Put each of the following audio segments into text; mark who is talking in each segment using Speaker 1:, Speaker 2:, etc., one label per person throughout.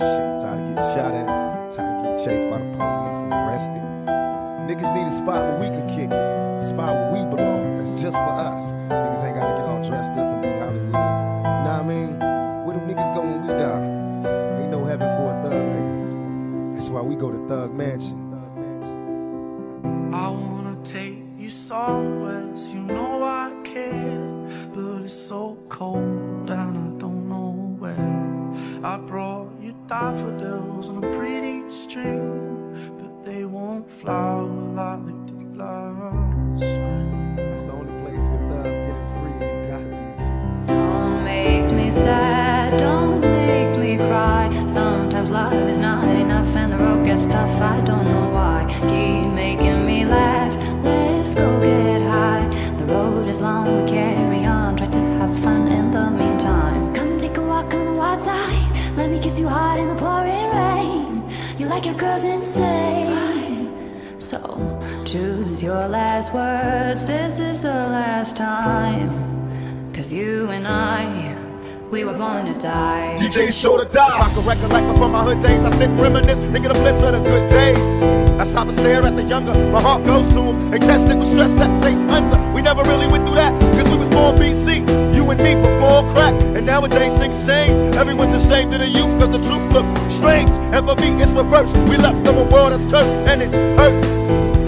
Speaker 1: Shit, tired of getting shot at, tired of getting chased by the police and arrested. Niggas need a spot where we could kick it, a spot where we belong, that's just for us. Niggas ain't gotta get all dressed up and be Hollywood. You know what I mean? Where them niggas go when we die? Ain't no heaven for a thug nigga. That's why we go to Thug Mansion.
Speaker 2: I wanna take you somewhere, so you know I care. But it's so cold you daffodils on a pretty string, but they won't flower like they did last spring.
Speaker 1: That's the only place where thugs getting free. You gotta be.
Speaker 3: Don't make me sad, don't make me cry. Sometimes love is not enough and the road gets tough. I don't know why. Keep making me laugh. Let's go get high. The road is long, we carry on. Try to like your girls insane. So choose your last words. This is the last time. Cause you and I, we were born to die.
Speaker 1: DJ show to die. If I could recollect from my hood days, I sit reminisce, thinking the bliss of the good days. I stop and stare at the younger, my heart goes to them. They with stress that they under. We never really went through that, cause we was born BC. And me before crack, and nowadays things change. Everyone's ashamed of the youth, cause the truth look strange. And for me, it's reversed. We left them a world that's cursed, and it hurts.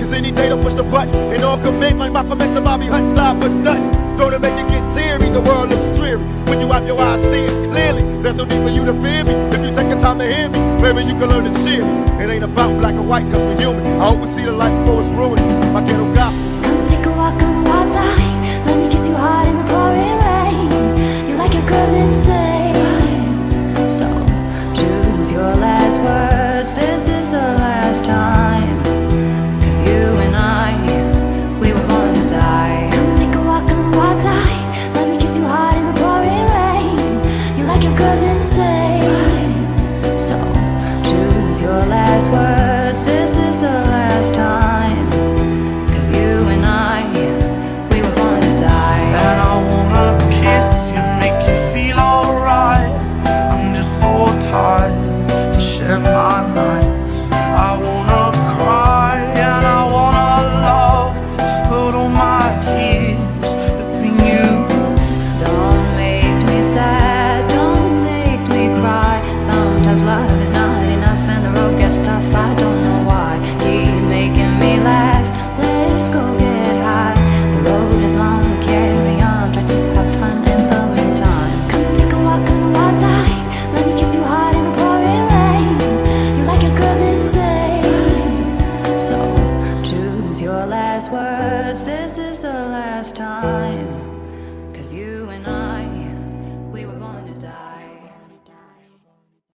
Speaker 1: Cause any day to push the button, and all commit like Malcolm X and Bobby Hutton, die for nothing. Don't it make you get teary? The world looks dreary. When you have your eyes, see it clearly. There's no need for you to fear me. If you take the time to hear me, maybe you can learn to cheer me. It ain't about black or white, cause we're human. I always see the light
Speaker 3: Sometimes love is not enough and the road gets tough. I don't know why. Keep making me laugh. Let's go get high. The road is long, we carry on. Try to have fun in the meantime. Come take a walk on the wild side. Let me kiss you hard in the pouring rain. You're like your girls insane. So choose your last words. This is the last time.